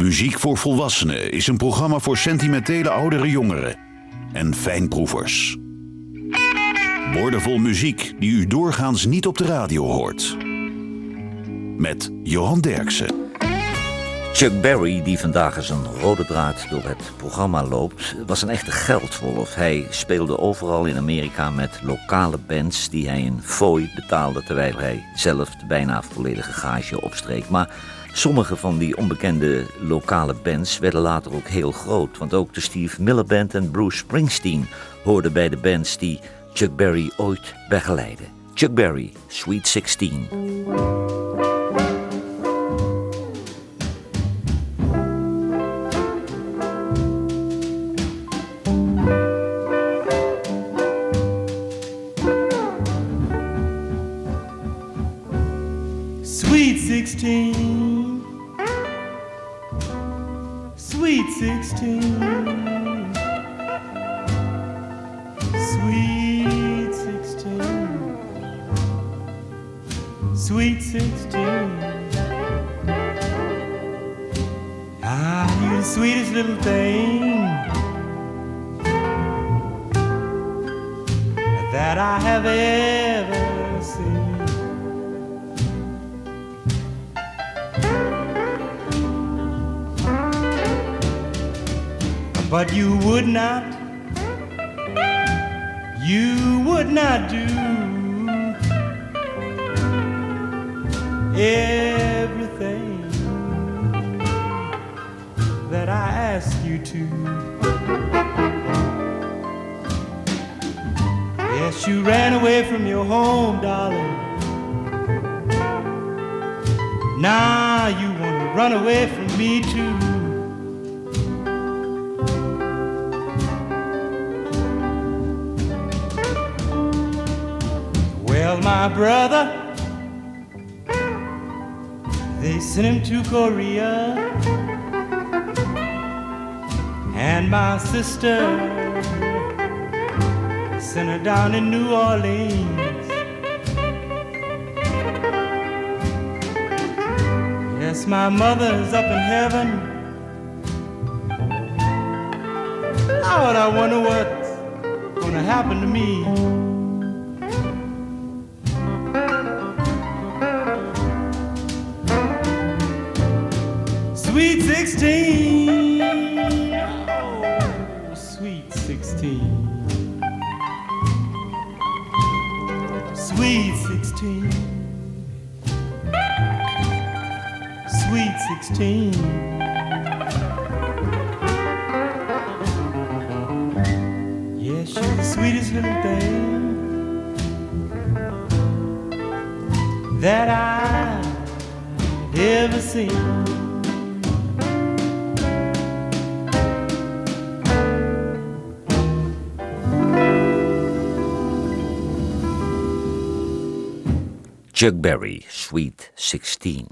Muziek voor Volwassenen is een programma voor sentimentele oudere jongeren en fijnproevers. Woordenvol muziek die u doorgaans niet op de radio hoort. Met Johan Derksen. Chuck Berry, die vandaag als een rode draad door het programma loopt, was een echte geldwolf. Hij speelde overal in Amerika met lokale bands die hij in fooi betaalde, terwijl hij zelf de bijna volledige gage opstreek. Maar sommige van die onbekende lokale bands werden later ook heel groot, want ook de Steve Miller Band en Bruce Springsteen hoorden bij de bands die Chuck Berry ooit begeleidde. Chuck Berry, Sweet 16. But you would not, you would not do everything that I ask you to. Yes, you ran away from your home, darling. Now you want to run away from me too. My brother, they sent him to Korea. And my sister sent her down in New Orleans. Yes, my mother's up in heaven. Lord, I wonder what's gonna happen to me. 16. Oh, sweet 16. Sweet 16. Sweet 16. Yes, you're the sweetest little thing that I've ever seen. Chuck Berry, Sweet 16.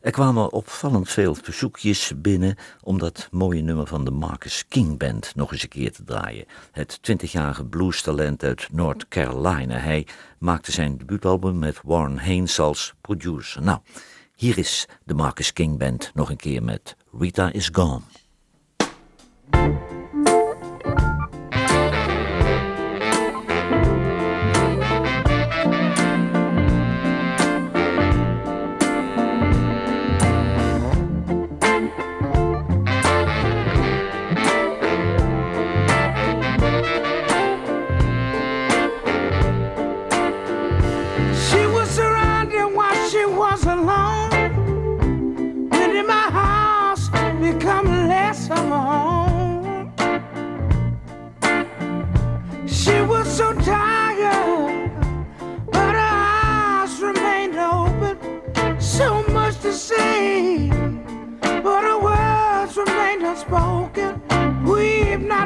Er kwamen opvallend veel verzoekjes binnen om dat mooie nummer van de Marcus King Band nog eens een keer te draaien. Het 20-jarige bluestalent uit North Carolina. Hij maakte zijn debuutalbum met Warren Haynes als producer. Nou, hier is de Marcus King Band nog een keer met Rita is Gone.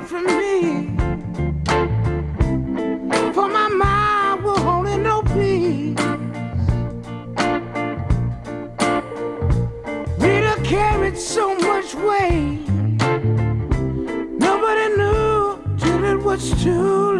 For me, for my mind will hold in no peace. Rita carried so much weight. Nobody knew till it was too late.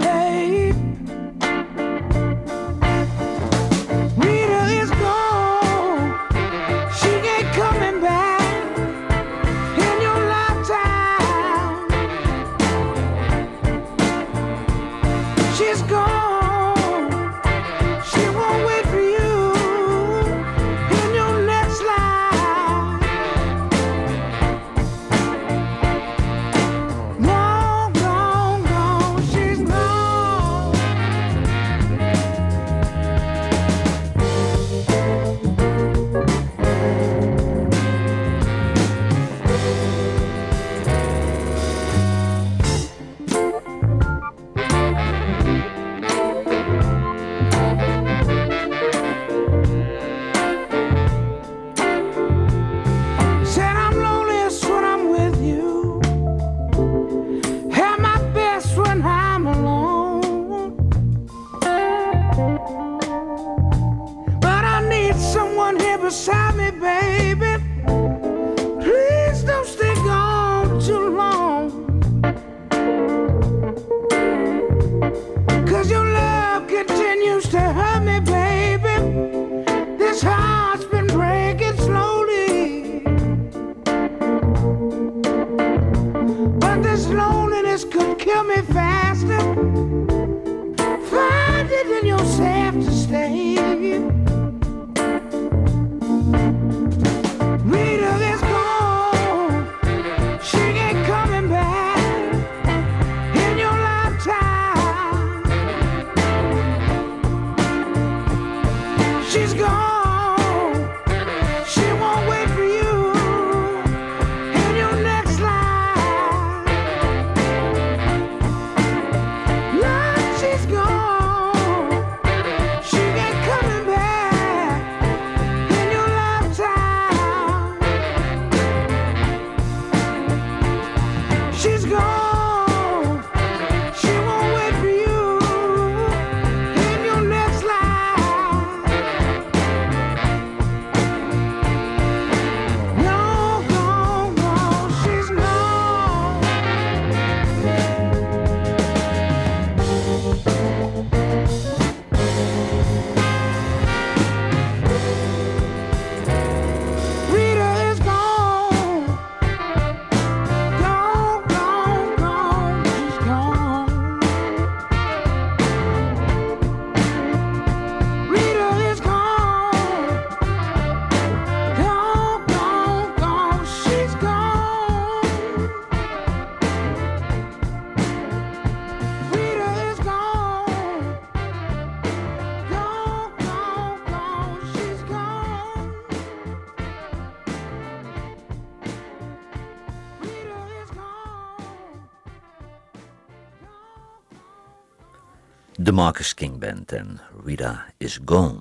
Marcus King Band en Rita is Gone.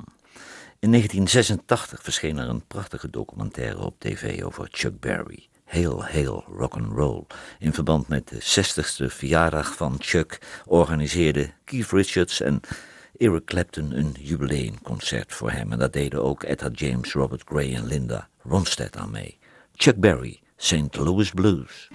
In 1986 verscheen er een prachtige documentaire op tv over Chuck Berry. Heel, heel rock'n'roll. In verband met de 60ste verjaardag van Chuck organiseerden Keith Richards en Eric Clapton een jubileumconcert voor hem. En dat deden ook Etta James, Robert Gray en Linda Ronstadt aan mee. Chuck Berry, St. Louis Blues.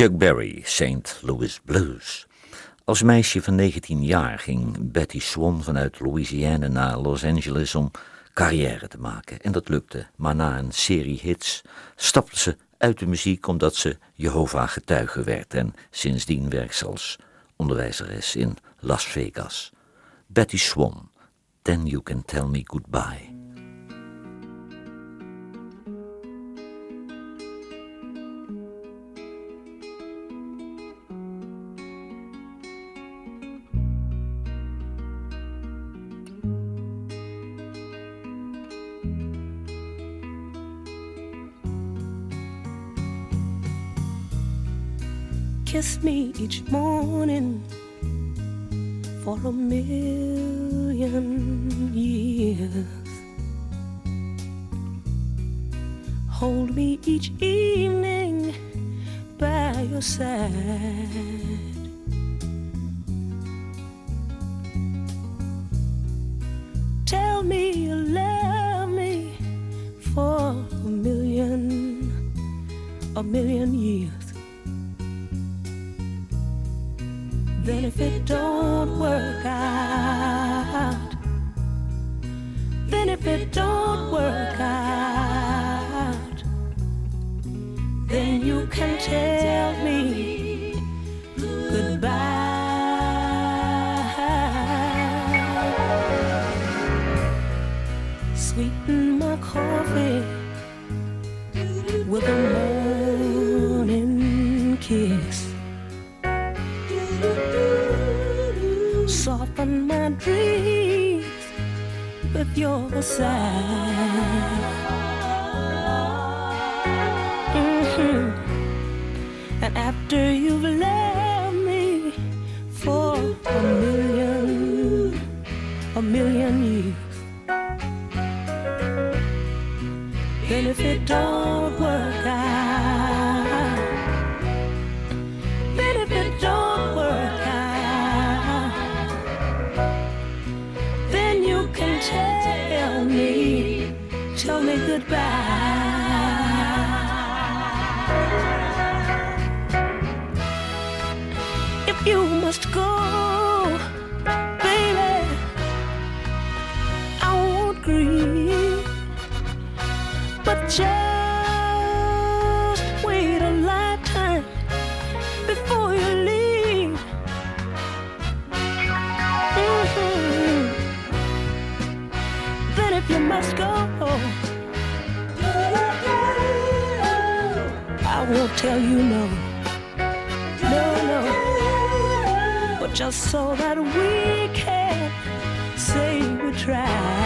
Chuck Berry, St. Louis Blues. Als meisje van 19 jaar ging Betty Swan vanuit Louisiana naar Los Angeles om carrière te maken. En dat lukte, maar na een serie hits stapte ze uit de muziek omdat ze Jehovah getuige werd en sindsdien werkt ze als onderwijzeres in Las Vegas. Betty Swan, Then You Can Tell Me Goodbye. Me each morning for a million years. Hold me each evening by your side. Tell me you love me for a million, a million years. Then if it don't work out, then if it don't work out, then you can tell me with your sigh. Mhm. And after you've loved me for a million, a million years, then if it don't you must go, baby, I won't grieve, but just wait a lifetime before you leave. Mhm. Then if you must go, I won't tell you no, just so that we can say we tried.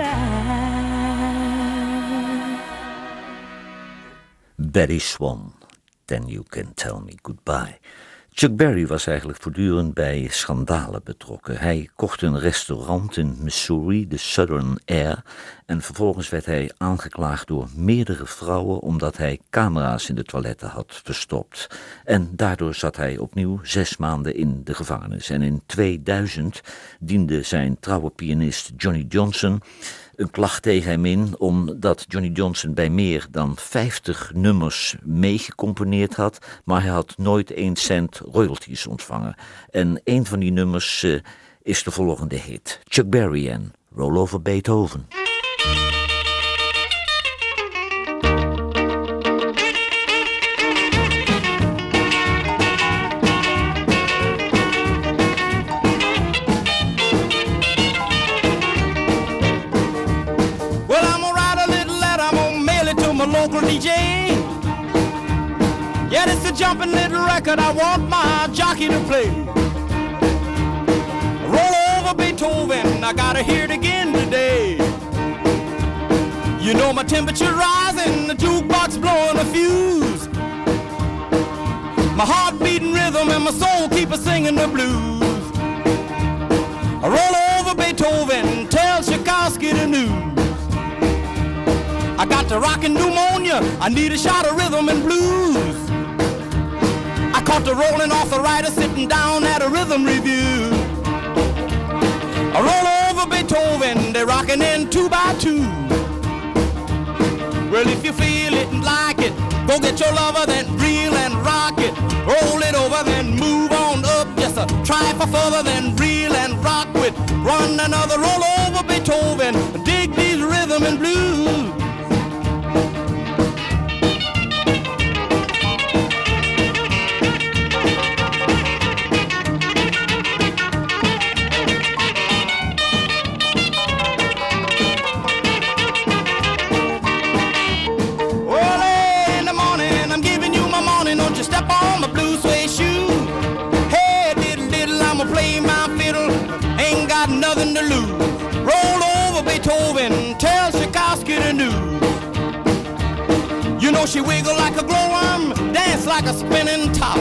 Goodbye. Bettye Swann, Then You Can Tell Me Goodbye. Chuck Berry was eigenlijk voortdurend bij schandalen betrokken. Hij kocht een restaurant in Missouri, de Southern Air, en vervolgens werd hij aangeklaagd door meerdere vrouwen omdat hij camera's in de toiletten had verstopt. En daardoor zat hij opnieuw zes maanden in de gevangenis. En in 2000 diende zijn trouwe pianist Johnny Johnson een klacht tegen hem in, omdat Johnny Johnson bij meer dan 50 nummers meegecomponeerd had, maar hij had nooit één cent royalties ontvangen. En een van die nummers eh, is de volgende hit: Chuck Berry en Roll Over Beethoven. Yeah, it's a jumping little record I want my jockey to play. Roll over Beethoven, I gotta hear it again today. You know my temperature rising, the jukebox blowing a fuse. My heart beating rhythm and my soul keep a singing the blues. I roll over Beethoven, tell Tchaikovsky the news. I got the rockin' pneumonia, I need a shot of rhythm and blues. Caught the rolling arthritis sitting down at a rhythm review. I roll over Beethoven, they're rocking in two by two. Well, if you feel it and like it, go get your lover, then reel and rock it. Roll it over, then move on up. Just a try for further, then reel and rock with. Run another roll over Beethoven. Dig these rhythm and blues. News. You know she wiggle like a glowworm, dance like a spinning top.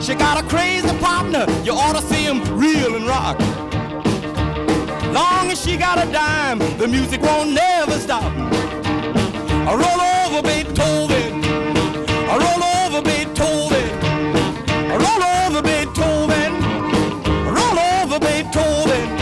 She got a crazy partner, you ought to see him reel and rock. Long as she got a dime, the music won't never stop. I roll over Beethoven. I roll over Beethoven. I roll over Beethoven. Roll over Beethoven.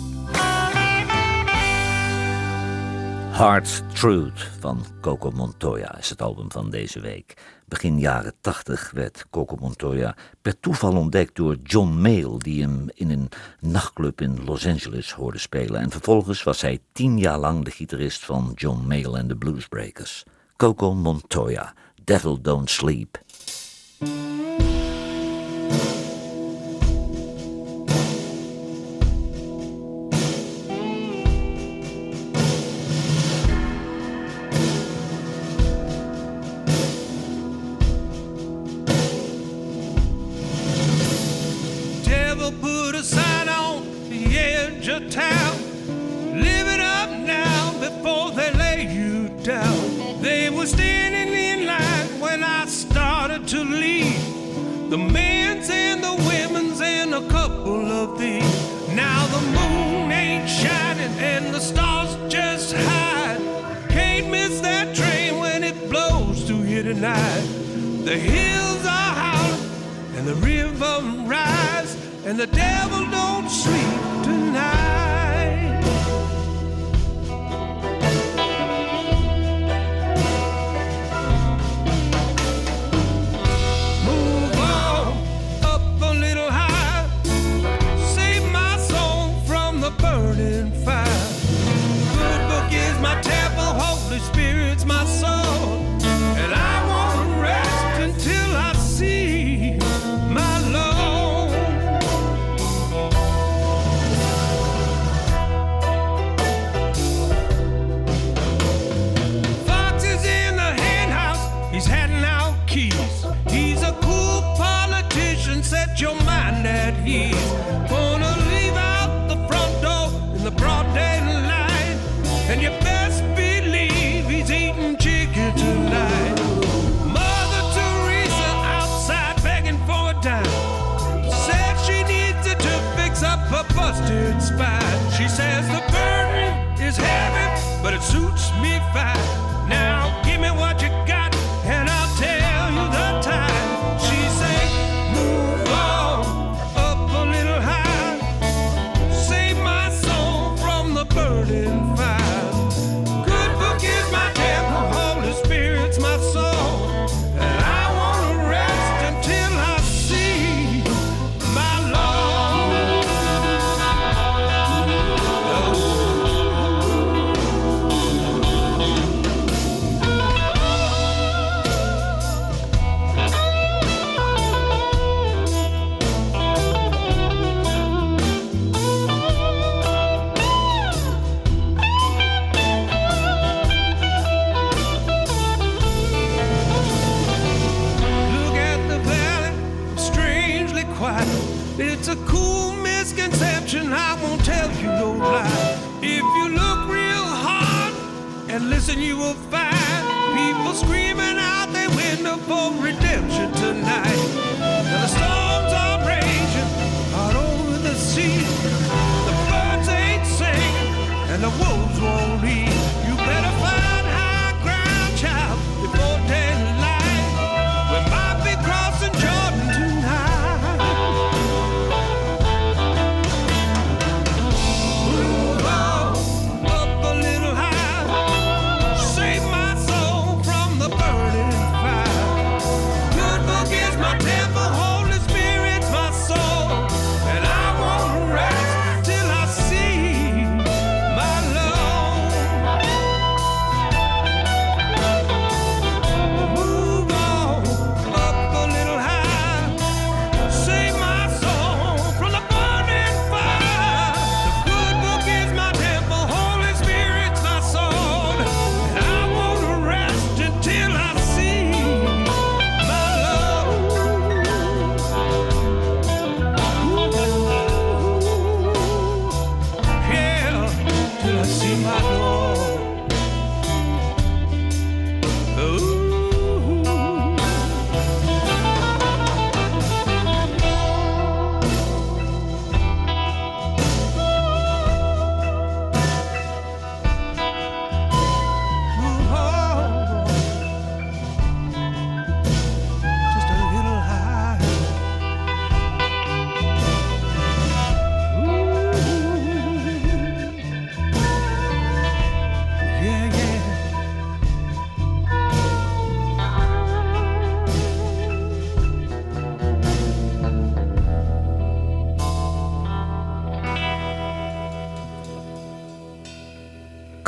Hard Truth van Coco Montoya is het album van deze week. Begin jaren 80 werd Coco Montoya per toeval ontdekt door John Mayall, die hem in een nachtclub in Los Angeles hoorde spelen. En vervolgens was hij tien jaar lang de gitarist van John Mayall en de Bluesbreakers. Coco Montoya, Devil Don't Sleep. Tonight. The hills are howling and the river rise, and the devil don't sleep suits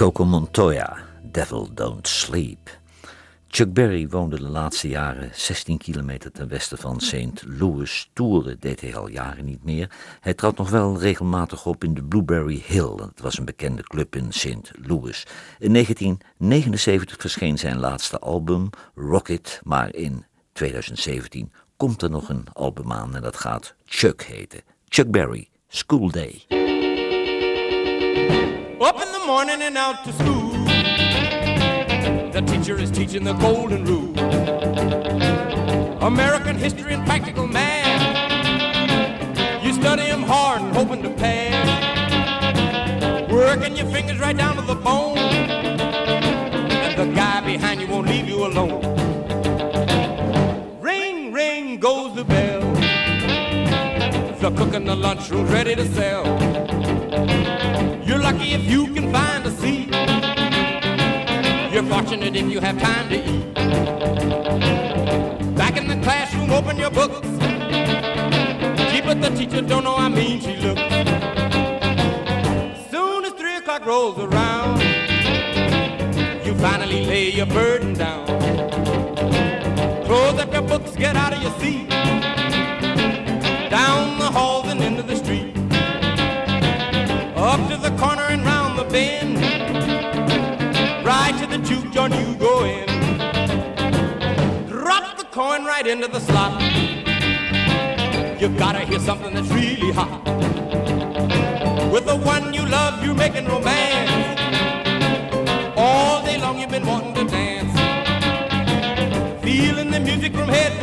Coco Montoya, Devil Don't Sleep. Chuck Berry woonde de laatste jaren 16 kilometer ten westen van St. Louis. Toeren deed hij al jaren niet meer. Hij trad nog wel regelmatig op in de Blueberry Hill. Dat was een bekende club in St. Louis. In 1979 verscheen zijn laatste album, Rocket. Maar in 2017 komt er nog een album aan en dat gaat Chuck heten. Chuck Berry, School Day. The morning and out to school. The teacher is teaching the golden rule. American history and practical math. You study them hard and hoping to pass. Working your fingers right down to the bone. And the guy behind you won't leave you alone. Ring, ring goes the bell. The cook in the lunchroom's ready to sell. Lucky if you can find a seat. You're fortunate if you have time to eat. Back in the classroom, open your books. Gee, but the teacher don't know how mean she looks. Soon as three o'clock rolls around, you finally lay your burden down. Close up your books, get out of your seat. Bend. Right to the juke joint you go in. Drop the coin right into the slot. You gotta hear something that's really hot. With the one you love, you're making romance. All day long you've been wanting to dance. Feeling the music from head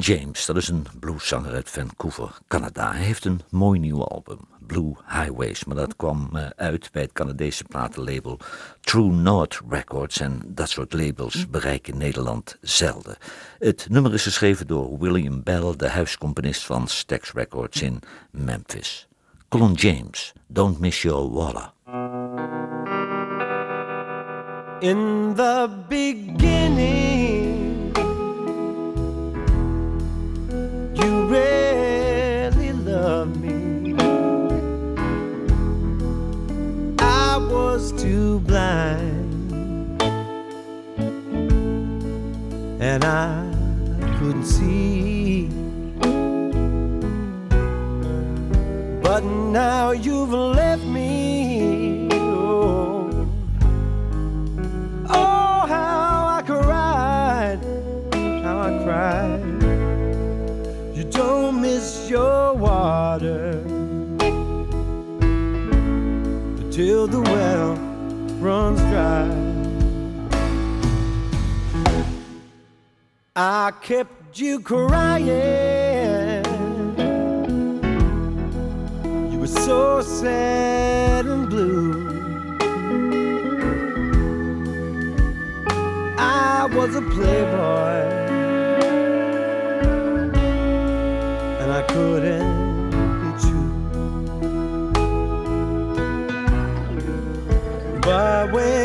James, dat is een blueszanger uit Vancouver, Canada. Hij heeft een mooi nieuw album, Blue Highways, maar dat kwam eh, uit bij het Canadese platenlabel True North Records en dat soort labels bereiken Nederland zelden. Het nummer is geschreven door William Bell, de huiscomponist van Stax Records in Memphis. Colin James, Don't Miss Your Waller. In the beginning, too blind, and I couldn't see. But now you've left me. Oh, oh how I cried, how I cried. You don't miss your water till the well runs dry. I kept you crying. You were so sad and blue. I was a playboy, and I couldn't But when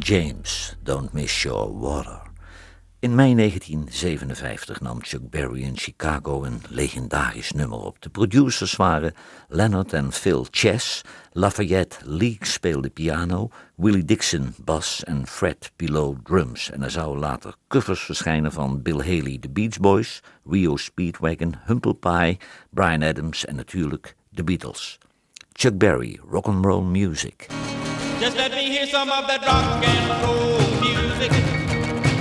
James, Don't Miss Your Water. In mei 1957 nam Chuck Berry in Chicago een legendarisch nummer op. De producers waren Leonard en Phil Chess, Lafayette Leake speelde piano, Willie Dixon bas en Fred Pillow drums. En er zouden later covers verschijnen van Bill Haley, The Beach Boys, Rio Speedwagon, Humble Pie, Brian Adams en natuurlijk The Beatles. Chuck Berry, Rock'n'Roll Music. Just let me hear some of that rock and roll music.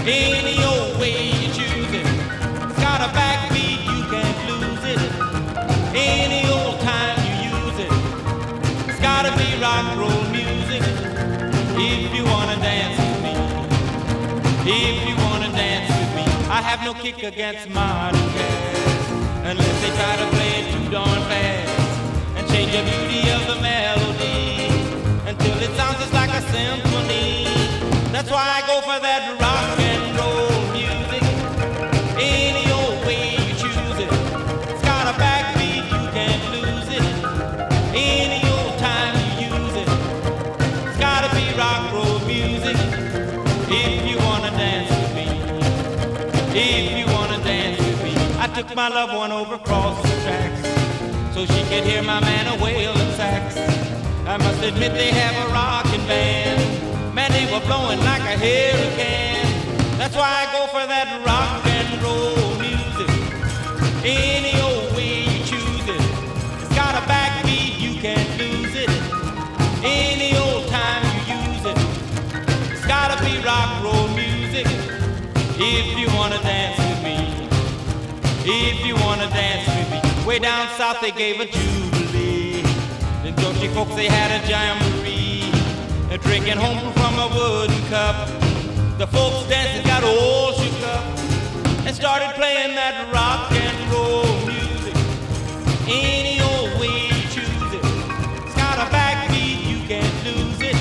Any old way you choose it. It's got a backbeat, you can't lose it. Any old time you use it. It's gotta be rock and roll music. If you wanna dance with me. If you wanna dance with me. I have no kick against modern jazz. Unless they try to play it too darn fast. And change the beauty of the melody it sounds just like a symphony. That's why I go for that rock and roll music. Any old way you choose it. It's got a backbeat, you can't lose it. Any old time you use it. It's gotta be rock roll music. If you wanna dance with me. If you wanna dance with me. I took my loved one over across the tracks so she could hear my man a wailing sax. I must admit they have a rockin' band. Man, they were blowing like a hurricane. That's why I go for that rock and roll music. Any old way you choose it. It's got a backbeat, you can't lose it. Any old time you use it. It's gotta be rock roll music. If you wanna dance with me. If you wanna dance with me. Way down south they gave a jubilee. The folks they had a jamboree. Drinking home from a wooden cup. The folks dancing got all shook up and started playing that rock and roll music. Any old way you choose it. It's got a backbeat, you can't lose it.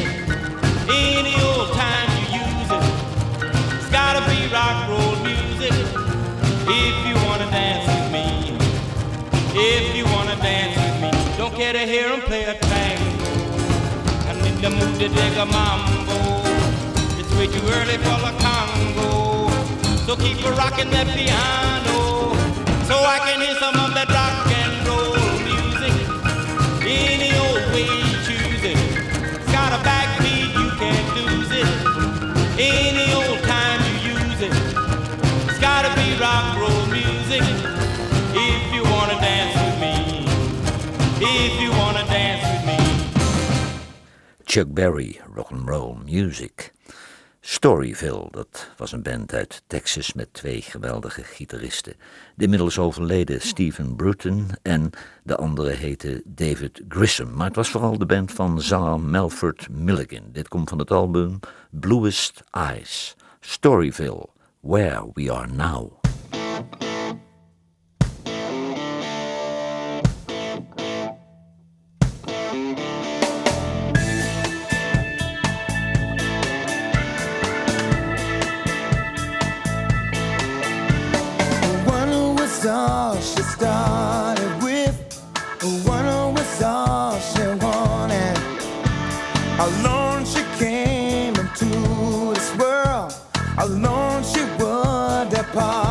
Any old time you use it. It's gotta be rock and roll music. If you wanna dance with me. If you wanna dance with me. Don't care to hear 'em play a the mood to dig a mambo. It's way too early for the Congo. So keep a rocking that piano. Chuck Berry, rock'n'roll music. Storyville, dat was een band uit Texas met twee geweldige gitaristen. De inmiddels overleden Stephen Bruton en de andere heette David Grissom. Maar het was vooral de band van zanger Melford Milligan. Dit komt van het album Bluest Eyes. Storyville, Where We Are Now. Started with. One was all she wanted. Alone she came into this world. Alone she would depart.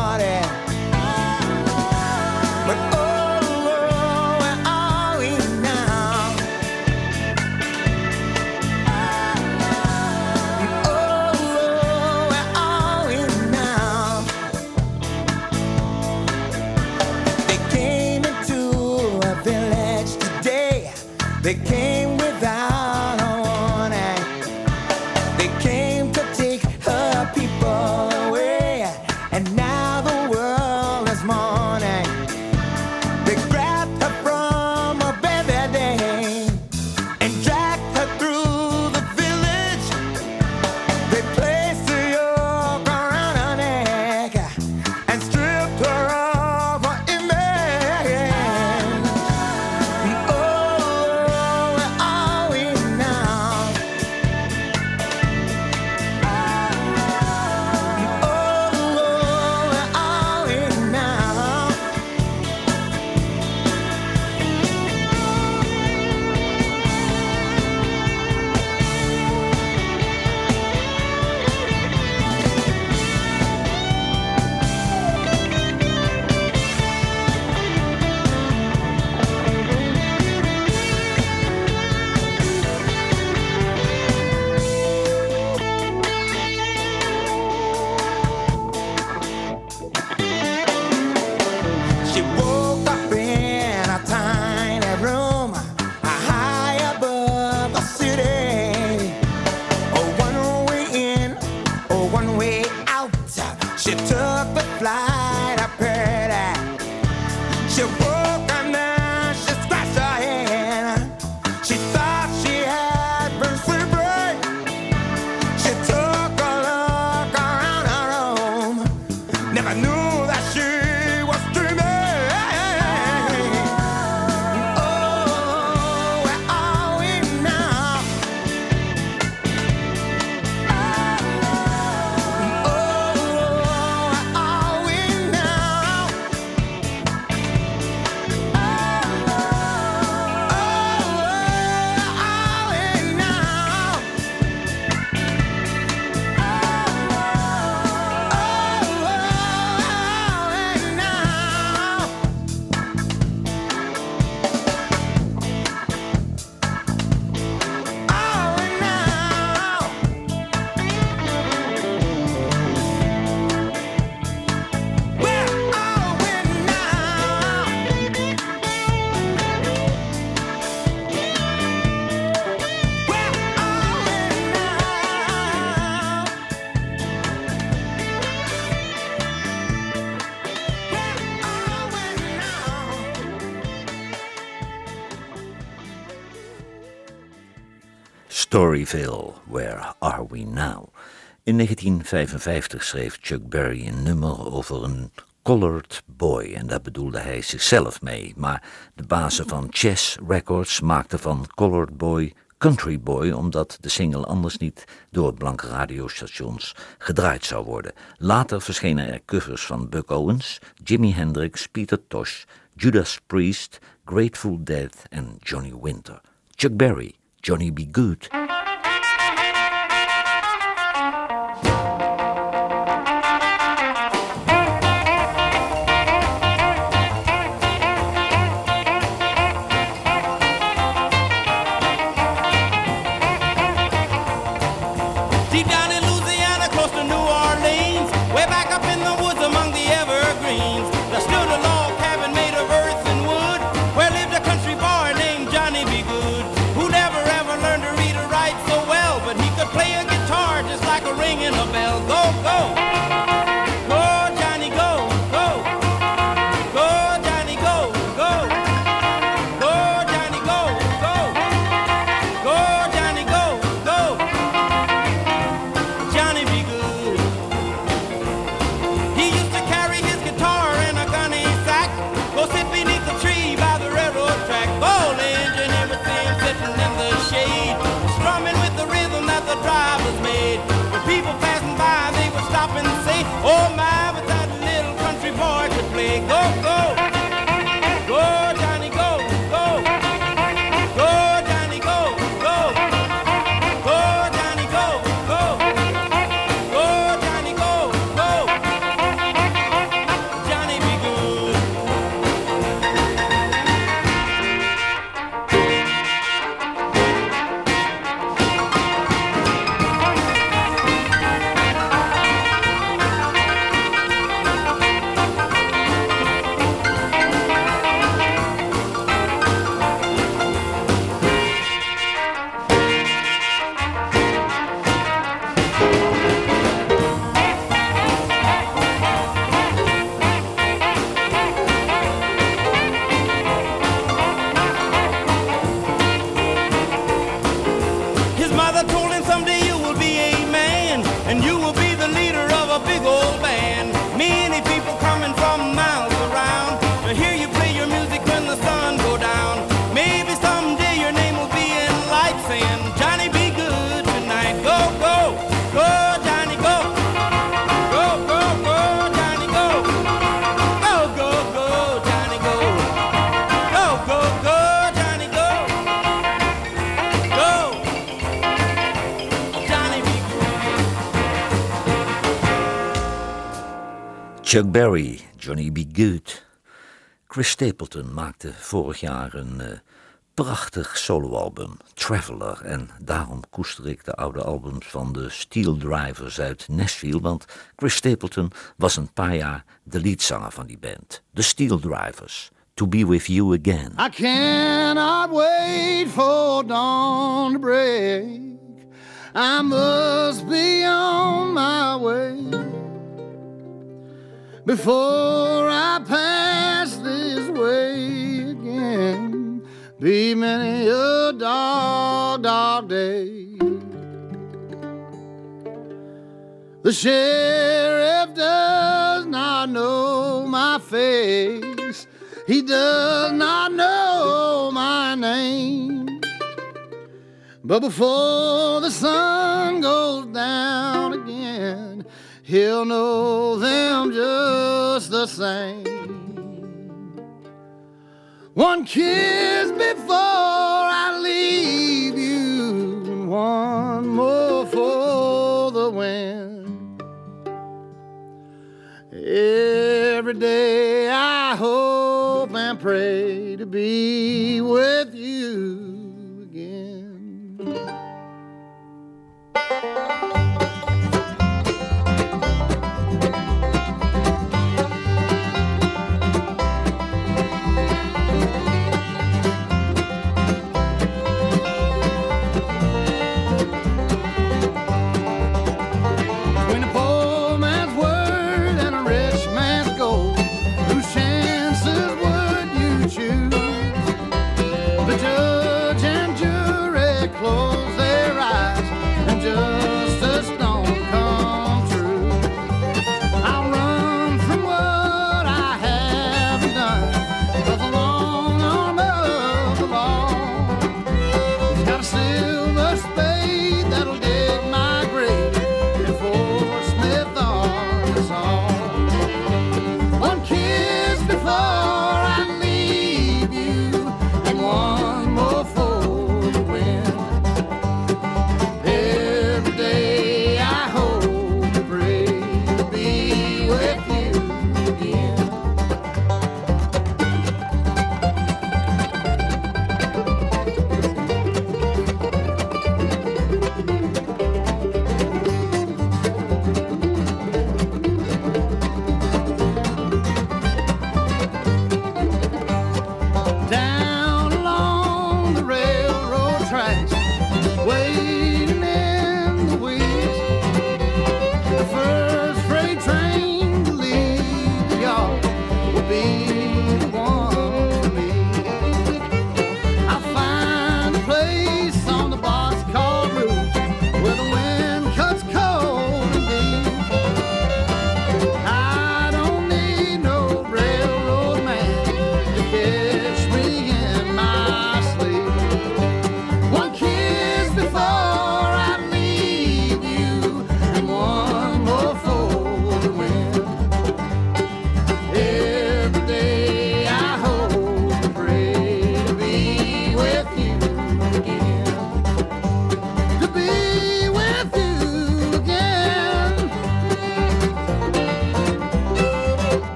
Storyville, Where Are We Now? In 1955 schreef Chuck Berry een nummer over een colored boy en daar bedoelde hij zichzelf mee. Maar de bazen van Chess Records maakten van Colored Boy Country Boy omdat de single anders niet door blanke radiostations gedraaid zou worden. Later verschenen er covers van Buck Owens, Jimi Hendrix, Peter Tosh, Judas Priest, Grateful Dead en Johnny Winter. Chuck Berry, Johnny B. Goode. Chuck Berry, Johnny Be Good. Chris Stapleton maakte vorig jaar een eh, prachtig soloalbum, Traveler. En daarom koester ik de oude albums van de Steel Drivers uit Nashville. Want Chris Stapleton was een paar jaar de leadzanger van die band. De Steel Drivers. To be with you again. I cannot wait for dawn to break. I must be on my way before I pass this way again. Be many a dark, dark day. The sheriff does not know my face. He does not know my name. But before the sun goes down again, he'll know them just the same. One kiss before I leave you, and one more for the wind. Every day I hope and pray to be with you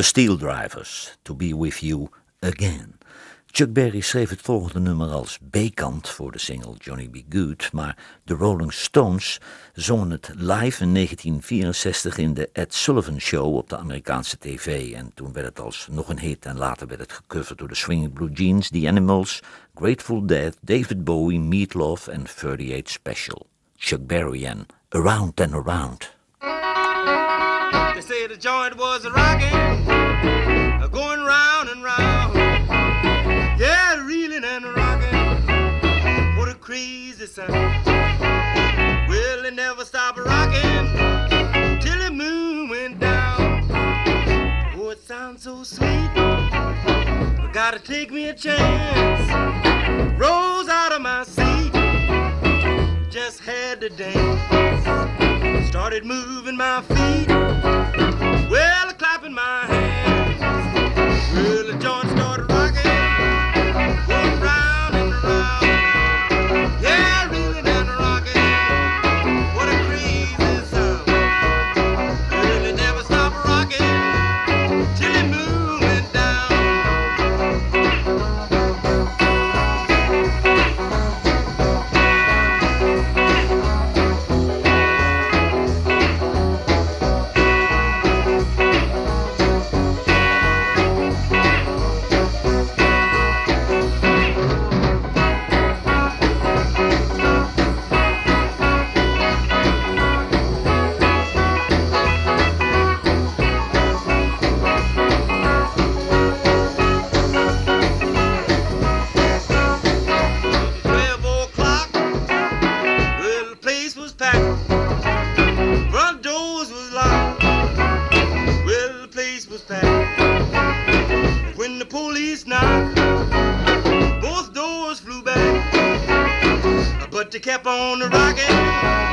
The Steel Drivers, To Be With You Again. Chuck Berry schreef het volgende nummer als B-kant voor de single Johnny B. Good, maar de Rolling Stones zongen het live in 1964 in de Ed Sullivan Show op de Amerikaanse tv. En toen werd het als nog een hit en later werd het gecoverd door de Swinging Blue Jeans, The Animals, Grateful Dead, David Bowie, Meatloaf en 38 Special. Chuck Berry en Around and Around. They say the joint was a gotta take me a chance. Rose out of my seat. Just had to dance. Started moving my feet. Well, clapping my hands. Well, the joint started rocking. Going round and round. Kept on rocking.